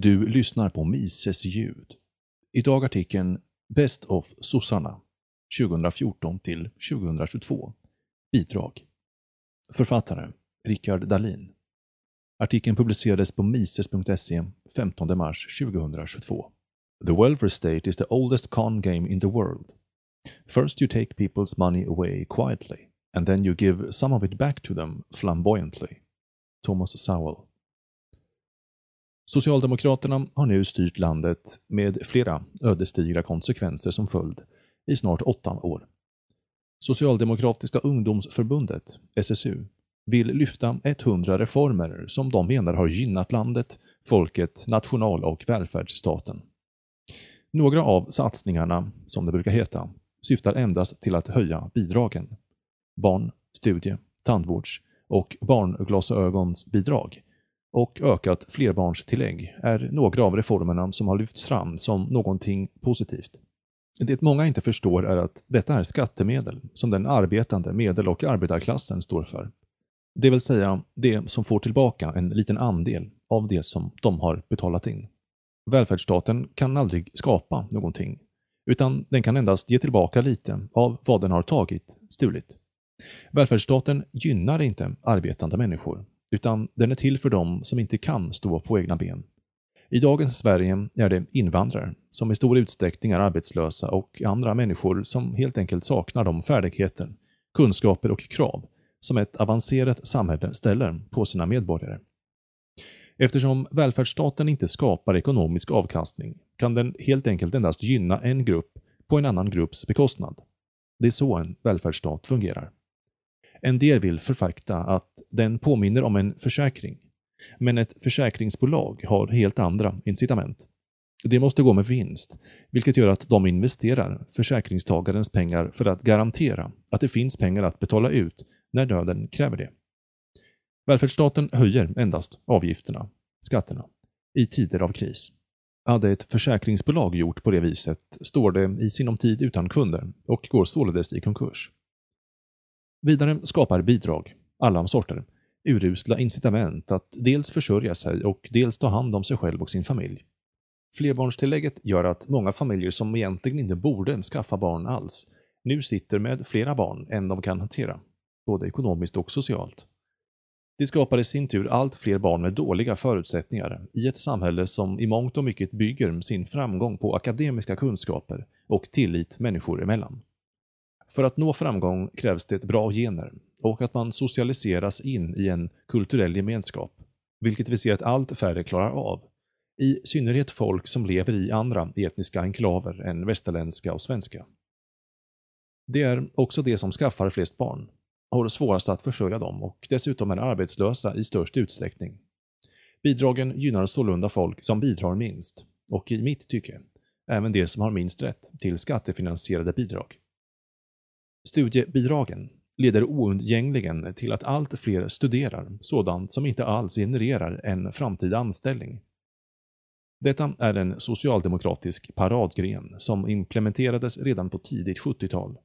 Du lyssnar på Mises ljud. Idag artikeln Best of sossarna 2014 till 2022. Bidrag. Författare Rickard Dahlin. Artikeln publicerades på mises.se 15 mars 2022. The welfare state is the oldest con game in the world. First you take people's money away quietly, and then you give some of it back to them flamboyantly. Thomas Sowell. Socialdemokraterna har nu styrt landet med flera ödesdigra konsekvenser som följd i snart åtta år. Socialdemokratiska ungdomsförbundet, SSU, vill lyfta 100 reformer som de menar har gynnat landet, folket, national och välfärdsstaten. Några av satsningarna, som det brukar heta, syftar endast till att höja bidragen. Barn, studie, tandvårds och barnglasögonsbidrag och ökat flerbarnstillägg är några av reformerna som har lyfts fram som någonting positivt. Det många inte förstår är att detta är skattemedel som den arbetande medel- och arbetarklassen står för. Det vill säga det som får tillbaka en liten andel av det som de har betalat in. Välfärdsstaten kan aldrig skapa någonting, utan den kan endast ge tillbaka lite av vad den har tagit, stulit. Välfärdsstaten gynnar inte arbetande människor, utan den är till för dem som inte kan stå på egna ben. I dagens Sverige är det invandrare som i stor utsträckning är arbetslösa och andra människor som helt enkelt saknar de färdigheter, kunskaper och krav som ett avancerat samhälle ställer på sina medborgare. Eftersom välfärdsstaten inte skapar ekonomisk avkastning kan den helt enkelt endast gynna en grupp på en annan grupps bekostnad. Det är så en välfärdsstat fungerar. En del vill förfakta att den påminner om en försäkring, men ett försäkringsbolag har helt andra incitament. Det måste gå med vinst, vilket gör att de investerar försäkringstagarens pengar för att garantera att det finns pengar att betala ut när döden kräver det. Välfärdsstaten höjer endast avgifterna, skatterna, i tider av kris. Hade ett försäkringsbolag gjort på det viset står det i sinom tid utan kunder och går således i konkurs. Vidare skapar bidrag, alla sorter, urusla incitament att dels försörja sig och dels ta hand om sig själv och sin familj. Flerbarnstillägget gör att många familjer som egentligen inte borde skaffa barn alls, nu sitter med flera barn än de kan hantera, både ekonomiskt och socialt. Det skapar i sin tur allt fler barn med dåliga förutsättningar i ett samhälle som i mångt och mycket bygger sin framgång på akademiska kunskaper och tillit människor emellan. För att nå framgång krävs det bra gener och att man socialiseras in i en kulturell gemenskap, vilket vi ser att allt färre klarar av. I synnerhet folk som lever i andra etniska enklaver än västerländska och svenska. Det är också de som skaffar flest barn, har svårast att försörja dem och dessutom är arbetslösa i störst utsträckning. Bidragen gynnar sålunda folk som bidrar minst, och i mitt tycke, även de som har minst rätt till skattefinansierade bidrag. Studiebidragen leder oundgängligen till att allt fler studerar sådant som inte alls genererar en framtida anställning. Detta är en socialdemokratisk paradgren som implementerades redan på tidigt 70-tal.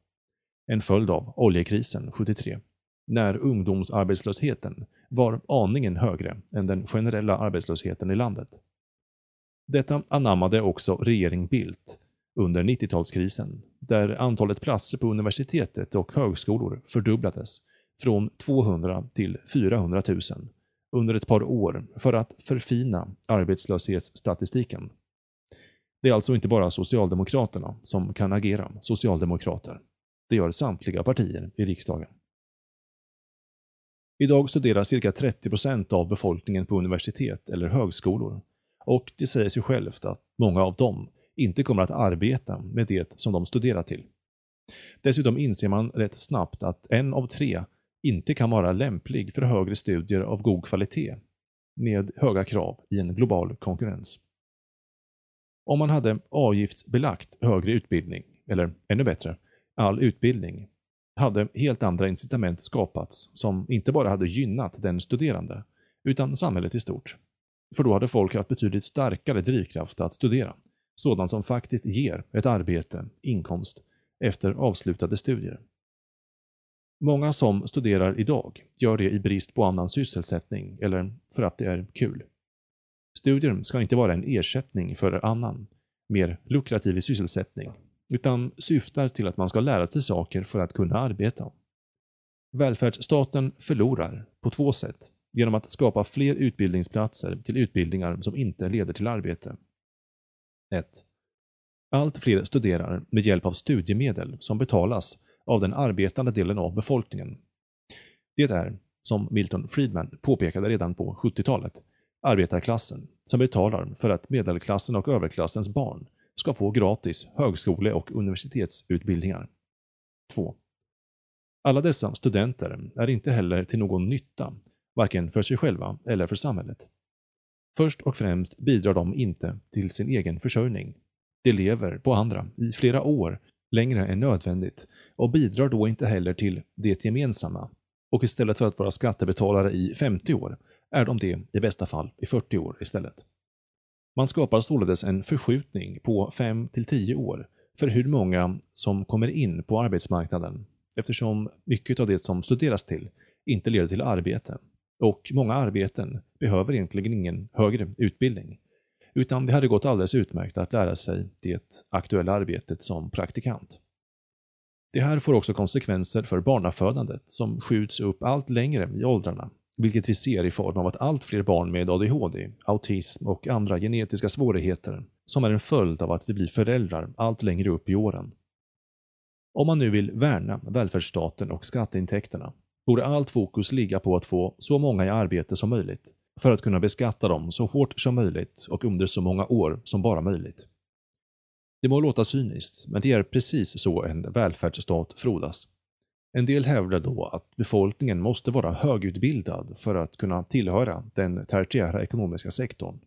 En följd av oljekrisen 73, när ungdomsarbetslösheten var aningen högre än den generella arbetslösheten i landet. Detta anammade också regering Bildt under 90-talskrisen, där antalet platser på universitetet och högskolor fördubblades från 200 till 400 000 under ett par år för att förfina arbetslöshetsstatistiken. Det är alltså inte bara Socialdemokraterna som kan agera socialdemokrater. Det gör samtliga partier i riksdagen. Idag studerar cirka 30% av befolkningen på universitet eller högskolor och det säger sig självt att många av dem inte kommer att arbeta med det som de studerar till. Dessutom inser man rätt snabbt att en av tre inte kan vara lämplig för högre studier av god kvalitet med höga krav i en global konkurrens. Om man hade avgiftsbelagt högre utbildning, eller ännu bättre, all utbildning, hade helt andra incitament skapats som inte bara hade gynnat den studerande, utan samhället i stort. För då hade folk haft betydligt starkare drivkraft att studera sådant som faktiskt ger ett arbete, inkomst, efter avslutade studier. Många som studerar idag gör det i brist på annan sysselsättning eller för att det är kul. Studier ska inte vara en ersättning för annan, mer lukrativ sysselsättning, utan syftar till att man ska lära sig saker för att kunna arbeta. Välfärdsstaten förlorar på två sätt genom att skapa fler utbildningsplatser till utbildningar som inte leder till arbete. 1. Allt fler studerar med hjälp av studiemedel som betalas av den arbetande delen av befolkningen. Det är, som Milton Friedman påpekade redan på 70-talet, arbetarklassen som betalar för att medelklassen och överklassens barn ska få gratis högskole och universitetsutbildningar. 2. Alla dessa studenter är inte heller till någon nytta, varken för sig själva eller för samhället. Först och främst bidrar de inte till sin egen försörjning. De lever på andra i flera år längre än nödvändigt och bidrar då inte heller till det gemensamma. Och istället för att vara skattebetalare i 50 år är de det i bästa fall i 40 år istället. Man skapar således en förskjutning på 5-10 år för hur många som kommer in på arbetsmarknaden eftersom mycket av det som studeras till inte leder till arbete. Och många arbeten behöver egentligen ingen högre utbildning. Utan det hade gått alldeles utmärkt att lära sig det aktuella arbetet som praktikant. Det här får också konsekvenser för barnafödandet som skjuts upp allt längre i åldrarna vilket vi ser i form av att allt fler barn med ADHD, autism och andra genetiska svårigheter, som är en följd av att vi blir föräldrar allt längre upp i åren. Om man nu vill värna välfärdsstaten och skatteintäkterna, borde allt fokus ligga på att få så många i arbete som möjligt, för att kunna beskatta dem så hårt som möjligt och under så många år som bara möjligt. Det må låta cyniskt, men det är precis så en välfärdsstat frodas. En del hävdar då att befolkningen måste vara högutbildad för att kunna tillhöra den tertiära ekonomiska sektorn.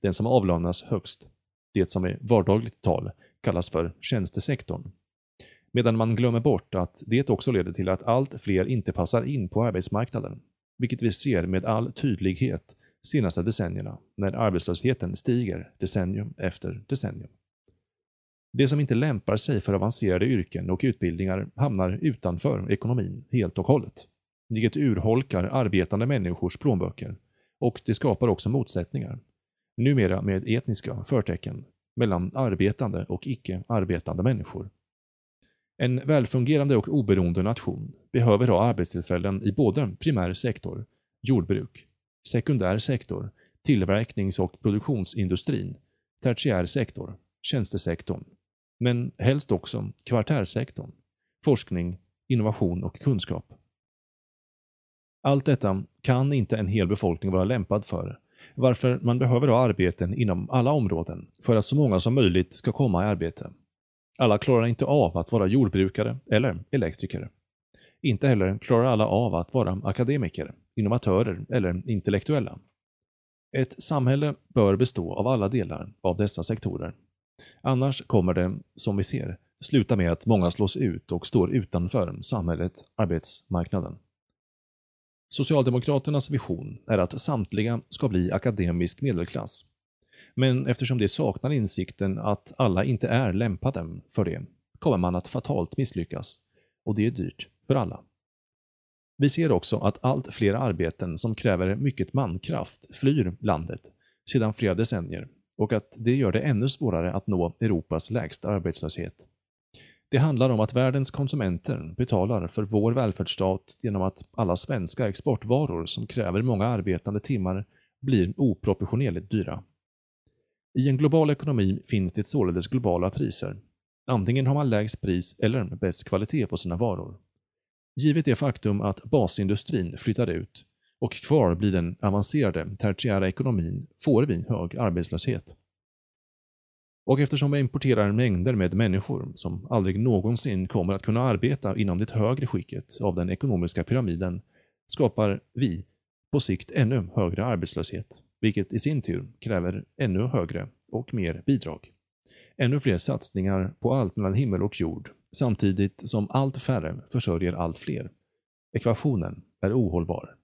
Den som avlönas högst, det som i vardagligt tal kallas för tjänstesektorn. Medan man glömmer bort att det också leder till att allt fler inte passar in på arbetsmarknaden, vilket vi ser med all tydlighet senaste decennierna när arbetslösheten stiger decennium efter decennium. Det som inte lämpar sig för avancerade yrken och utbildningar hamnar utanför ekonomin helt och hållet, vilket urholkar arbetande människors plånböcker och det skapar också motsättningar, numera med etniska förtecken, mellan arbetande och icke arbetande människor. En välfungerande och oberoende nation behöver ha arbetstillfällen i både primär sektor, jordbruk, sekundär sektor, tillverknings och produktionsindustrin, tertiär sektor, tjänstesektorn men helst också kvartärsektorn, forskning, innovation och kunskap. Allt detta kan inte en hel befolkning vara lämpad för, varför man behöver ha arbeten inom alla områden för att så många som möjligt ska komma i arbete. Alla klarar inte av att vara jordbrukare eller elektriker. Inte heller klarar alla av att vara akademiker, innovatörer eller intellektuella. Ett samhälle bör bestå av alla delar av dessa sektorer Annars kommer det, som vi ser, sluta med att många slås ut och står utanför samhället, arbetsmarknaden. Socialdemokraternas vision är att samtliga ska bli akademisk medelklass. Men eftersom de saknar insikten att alla inte är lämpade för det, kommer man att fatalt misslyckas. Och det är dyrt för alla. Vi ser också att allt fler arbeten som kräver mycket mankraft flyr landet sedan flera decennier och att det gör det ännu svårare att nå Europas lägsta arbetslöshet. Det handlar om att världens konsumenter betalar för vår välfärdsstat genom att alla svenska exportvaror som kräver många arbetande timmar blir oproportionerligt dyra. I en global ekonomi finns det således globala priser. Antingen har man lägst pris eller bäst kvalitet på sina varor. Givet det faktum att basindustrin flyttar ut och kvar blir den avancerade tertiära ekonomin får vi hög arbetslöshet. Och eftersom vi importerar mängder med människor som aldrig någonsin kommer att kunna arbeta inom det högre skicket av den ekonomiska pyramiden skapar vi på sikt ännu högre arbetslöshet, vilket i sin tur kräver ännu högre och mer bidrag. Ännu fler satsningar på allt mellan himmel och jord, samtidigt som allt färre försörjer allt fler. Ekvationen är ohållbar.